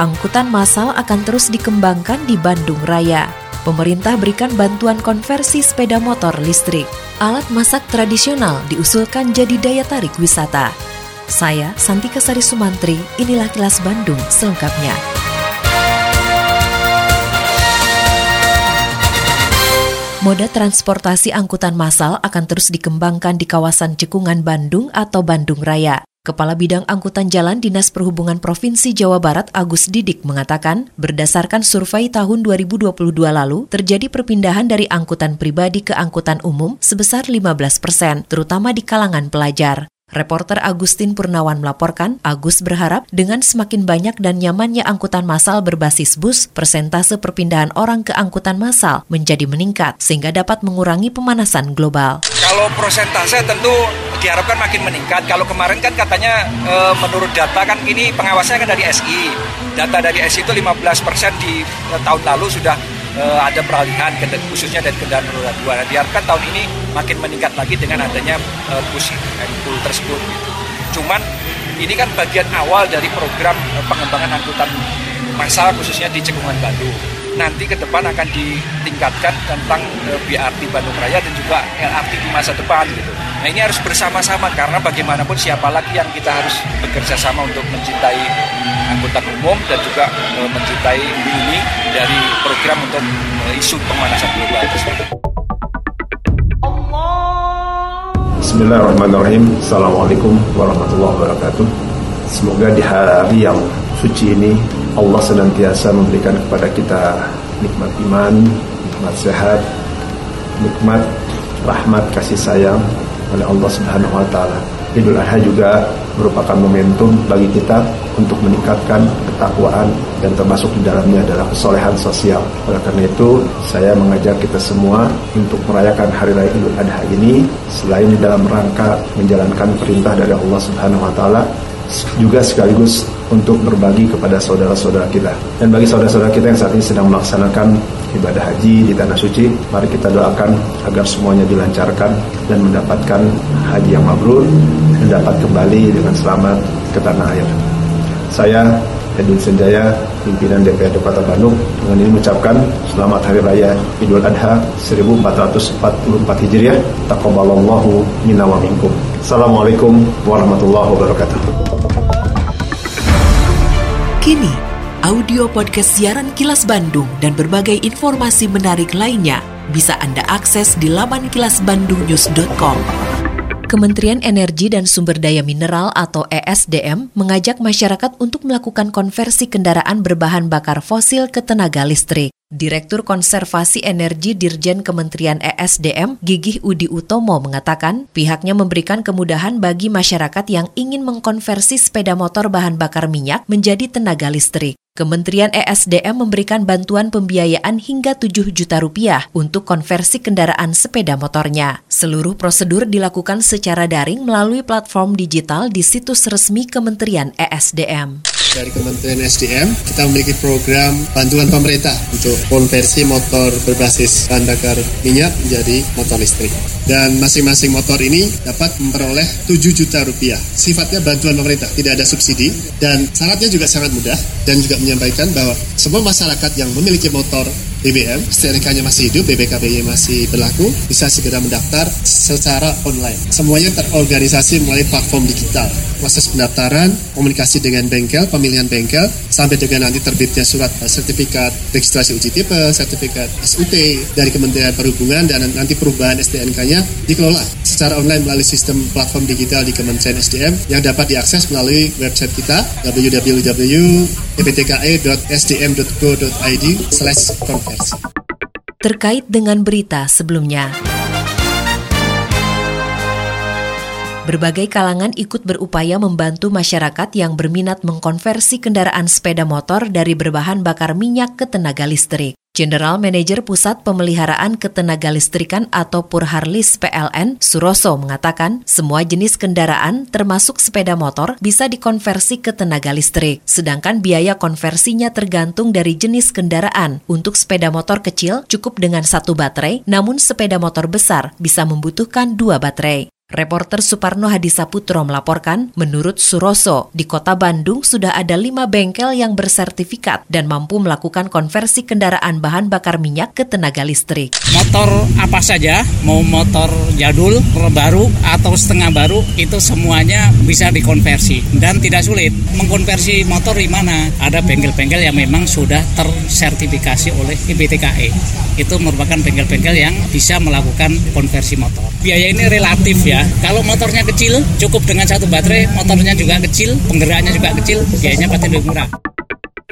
Angkutan massal akan terus dikembangkan di Bandung Raya. Pemerintah berikan bantuan konversi sepeda motor listrik. Alat masak tradisional diusulkan jadi daya tarik wisata. Saya, Santika Sari Sumantri, inilah kilas Bandung selengkapnya. Moda transportasi angkutan massal akan terus dikembangkan di kawasan Cekungan Bandung atau Bandung Raya. Kepala Bidang Angkutan Jalan Dinas Perhubungan Provinsi Jawa Barat Agus Didik mengatakan, berdasarkan survei tahun 2022 lalu, terjadi perpindahan dari angkutan pribadi ke angkutan umum sebesar 15 persen, terutama di kalangan pelajar. Reporter Agustin Purnawan melaporkan, Agus berharap dengan semakin banyak dan nyamannya angkutan massal berbasis bus, persentase perpindahan orang ke angkutan massal menjadi meningkat sehingga dapat mengurangi pemanasan global. Kalau prosentase tentu diharapkan makin meningkat. Kalau kemarin kan katanya e, menurut data kan ini pengawasnya kan dari SI. Data dari SI itu 15% di e, tahun lalu sudah e, ada peralihan khususnya dari kendaraan roda dua. Nah, diharapkan tahun ini makin meningkat lagi dengan adanya e, pull tersebut. Cuman ini kan bagian awal dari program pengembangan angkutan massal khususnya di Cekungan Bandung. Nanti ke depan akan ditingkatkan tentang e, BRT Bandung Raya dan juga LRT di masa depan gitu. Nah ini harus bersama-sama karena bagaimanapun siapa lagi yang kita harus bekerja sama untuk mencintai angkutan umum dan juga e, mencintai ini dari program untuk e, isu pemanasan global tersebut. Bismillahirrahmanirrahim Assalamualaikum warahmatullahi wabarakatuh Semoga di hari yang suci ini Allah senantiasa memberikan kepada kita nikmat iman, nikmat sehat, nikmat rahmat kasih sayang oleh Allah Subhanahu wa taala. Idul Adha juga merupakan momentum bagi kita untuk meningkatkan ketakwaan dan termasuk di dalamnya adalah kesolehan sosial. Oleh karena itu, saya mengajak kita semua untuk merayakan Hari Raya Idul Adha ini selain di dalam rangka menjalankan perintah dari Allah Subhanahu wa taala juga sekaligus untuk berbagi kepada saudara-saudara kita. Dan bagi saudara-saudara kita yang saat ini sedang melaksanakan ibadah haji di tanah suci, mari kita doakan agar semuanya dilancarkan dan mendapatkan haji yang mabrur dan dapat kembali dengan selamat ke tanah air. Saya Edwin Senjaya, pimpinan DPRD Kota Bandung, dengan ini mengucapkan selamat Hari Raya Idul Adha 1444 Hijriah. Taqabbalallahu minna wa minkum. Assalamualaikum warahmatullahi wabarakatuh. Kini, audio podcast siaran Kilas Bandung dan berbagai informasi menarik lainnya bisa Anda akses di laman kilasbandungnews.com. Kementerian Energi dan Sumber Daya Mineral atau ESDM mengajak masyarakat untuk melakukan konversi kendaraan berbahan bakar fosil ke tenaga listrik. Direktur Konservasi Energi Dirjen Kementerian ESDM, Gigih Udi Utomo mengatakan, pihaknya memberikan kemudahan bagi masyarakat yang ingin mengkonversi sepeda motor bahan bakar minyak menjadi tenaga listrik. Kementerian ESDM memberikan bantuan pembiayaan hingga 7 juta rupiah untuk konversi kendaraan sepeda motornya. Seluruh prosedur dilakukan secara daring melalui platform digital di situs resmi Kementerian ESDM. Dari Kementerian SDM kita memiliki program bantuan pemerintah untuk konversi motor berbasis bahan bakar minyak menjadi motor listrik. Dan masing-masing motor ini dapat memperoleh 7 juta rupiah. Sifatnya bantuan pemerintah tidak ada subsidi. Dan syaratnya juga sangat mudah dan juga menyampaikan bahwa semua masyarakat yang memiliki motor BBM, STNK-nya masih hidup, BPKB masih berlaku, bisa segera mendaftar secara online. Semuanya terorganisasi melalui platform digital. Proses pendaftaran, komunikasi dengan bengkel, pemilihan bengkel, sampai dengan nanti terbitnya surat sertifikat registrasi uji tipe, sertifikat SUT dari Kementerian Perhubungan, dan nanti perubahan STNK-nya dikelola secara online melalui sistem platform digital di Kementerian SDM yang dapat diakses melalui website kita www.eptke.sdm.go.id slash konversi. Terkait dengan berita sebelumnya. Berbagai kalangan ikut berupaya membantu masyarakat yang berminat mengkonversi kendaraan sepeda motor dari berbahan bakar minyak ke tenaga listrik. General Manager Pusat Pemeliharaan Ketenagalistrikan atau Purharlis PLN, Suroso mengatakan semua jenis kendaraan termasuk sepeda motor bisa dikonversi ke tenaga listrik, sedangkan biaya konversinya tergantung dari jenis kendaraan. Untuk sepeda motor kecil cukup dengan satu baterai, namun sepeda motor besar bisa membutuhkan dua baterai. Reporter Suparno Hadisaputro melaporkan, menurut Suroso, di kota Bandung sudah ada lima bengkel yang bersertifikat dan mampu melakukan konversi kendaraan bahan bakar minyak ke tenaga listrik. Motor apa saja, mau motor jadul, baru, atau setengah baru, itu semuanya bisa dikonversi dan tidak sulit. Mengkonversi motor di mana? Ada bengkel-bengkel yang memang sudah tersertifikasi oleh IPTKE. Itu merupakan bengkel-bengkel yang bisa melakukan konversi motor. Biaya ini relatif ya, kalau motornya kecil, cukup dengan satu baterai, motornya juga kecil, penggeraknya juga kecil, biayanya pasti lebih murah.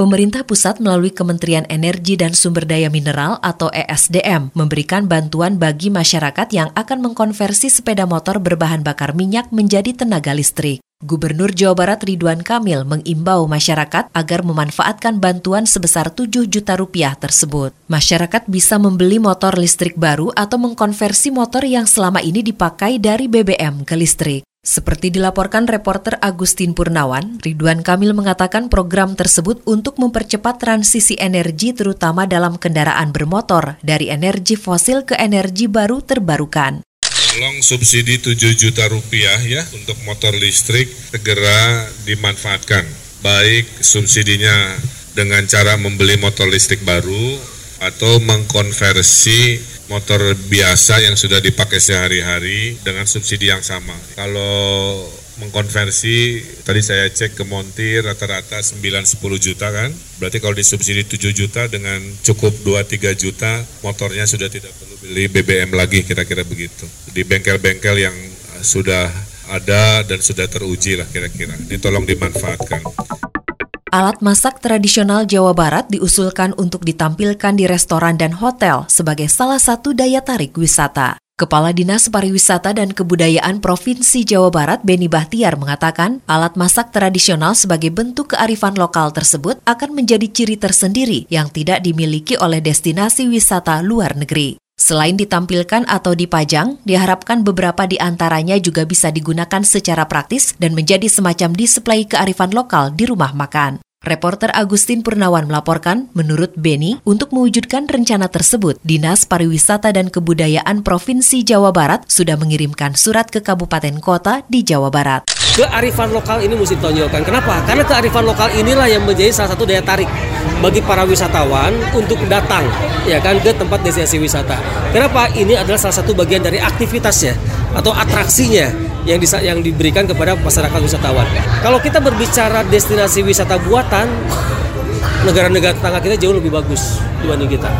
Pemerintah pusat melalui Kementerian Energi dan Sumber Daya Mineral atau ESDM memberikan bantuan bagi masyarakat yang akan mengkonversi sepeda motor berbahan bakar minyak menjadi tenaga listrik. Gubernur Jawa Barat Ridwan Kamil mengimbau masyarakat agar memanfaatkan bantuan sebesar 7 juta rupiah tersebut. Masyarakat bisa membeli motor listrik baru atau mengkonversi motor yang selama ini dipakai dari BBM ke listrik. Seperti dilaporkan reporter Agustin Purnawan, Ridwan Kamil mengatakan program tersebut untuk mempercepat transisi energi terutama dalam kendaraan bermotor dari energi fosil ke energi baru terbarukan tolong subsidi 7 juta rupiah ya untuk motor listrik segera dimanfaatkan. Baik subsidinya dengan cara membeli motor listrik baru atau mengkonversi motor biasa yang sudah dipakai sehari-hari dengan subsidi yang sama. Kalau mengkonversi tadi saya cek ke Montir rata-rata 9-10 juta kan? Berarti kalau disubsidi 7 juta dengan cukup 2-3 juta motornya sudah tidak perlu beli BBM lagi kira-kira begitu. Di bengkel-bengkel yang sudah ada dan sudah teruji lah kira-kira. Ini tolong dimanfaatkan Alat masak tradisional Jawa Barat diusulkan untuk ditampilkan di restoran dan hotel sebagai salah satu daya tarik wisata. Kepala Dinas Pariwisata dan Kebudayaan Provinsi Jawa Barat Beni Bahtiar mengatakan alat masak tradisional sebagai bentuk kearifan lokal tersebut akan menjadi ciri tersendiri yang tidak dimiliki oleh destinasi wisata luar negeri. Selain ditampilkan atau dipajang, diharapkan beberapa di antaranya juga bisa digunakan secara praktis dan menjadi semacam display kearifan lokal di rumah makan. Reporter Agustin Purnawan melaporkan, menurut Beni, untuk mewujudkan rencana tersebut, Dinas Pariwisata dan Kebudayaan Provinsi Jawa Barat sudah mengirimkan surat ke kabupaten kota di Jawa Barat. Kearifan lokal ini mesti ditonjolkan. Kenapa? Karena kearifan lokal inilah yang menjadi salah satu daya tarik bagi para wisatawan untuk datang ya kan ke tempat destinasi wisata. Kenapa? Ini adalah salah satu bagian dari aktivitasnya atau atraksinya yang bisa yang diberikan kepada masyarakat wisatawan. Kalau kita berbicara destinasi wisata buatan, negara-negara tetangga kita jauh lebih bagus dibanding kita.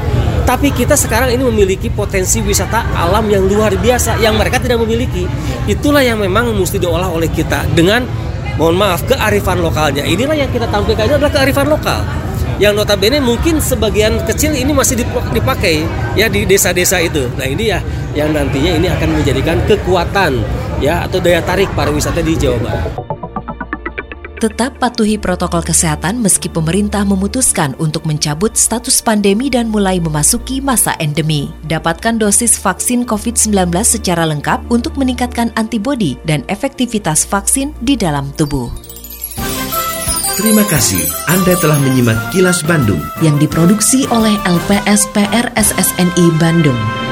Tapi kita sekarang ini memiliki potensi wisata alam yang luar biasa yang mereka tidak memiliki. Itulah yang memang mesti diolah oleh kita dengan mohon maaf kearifan lokalnya. Inilah yang kita tampilkan ini adalah kearifan lokal yang notabene mungkin sebagian kecil ini masih dipakai ya di desa-desa itu. Nah ini ya yang nantinya ini akan menjadikan kekuatan ya atau daya tarik pariwisata di Jawa Barat. Tetap patuhi protokol kesehatan meski pemerintah memutuskan untuk mencabut status pandemi dan mulai memasuki masa endemi. Dapatkan dosis vaksin COVID-19 secara lengkap untuk meningkatkan antibodi dan efektivitas vaksin di dalam tubuh. Terima kasih Anda telah menyimak Kilas Bandung yang diproduksi oleh LPSPR SSNI Bandung.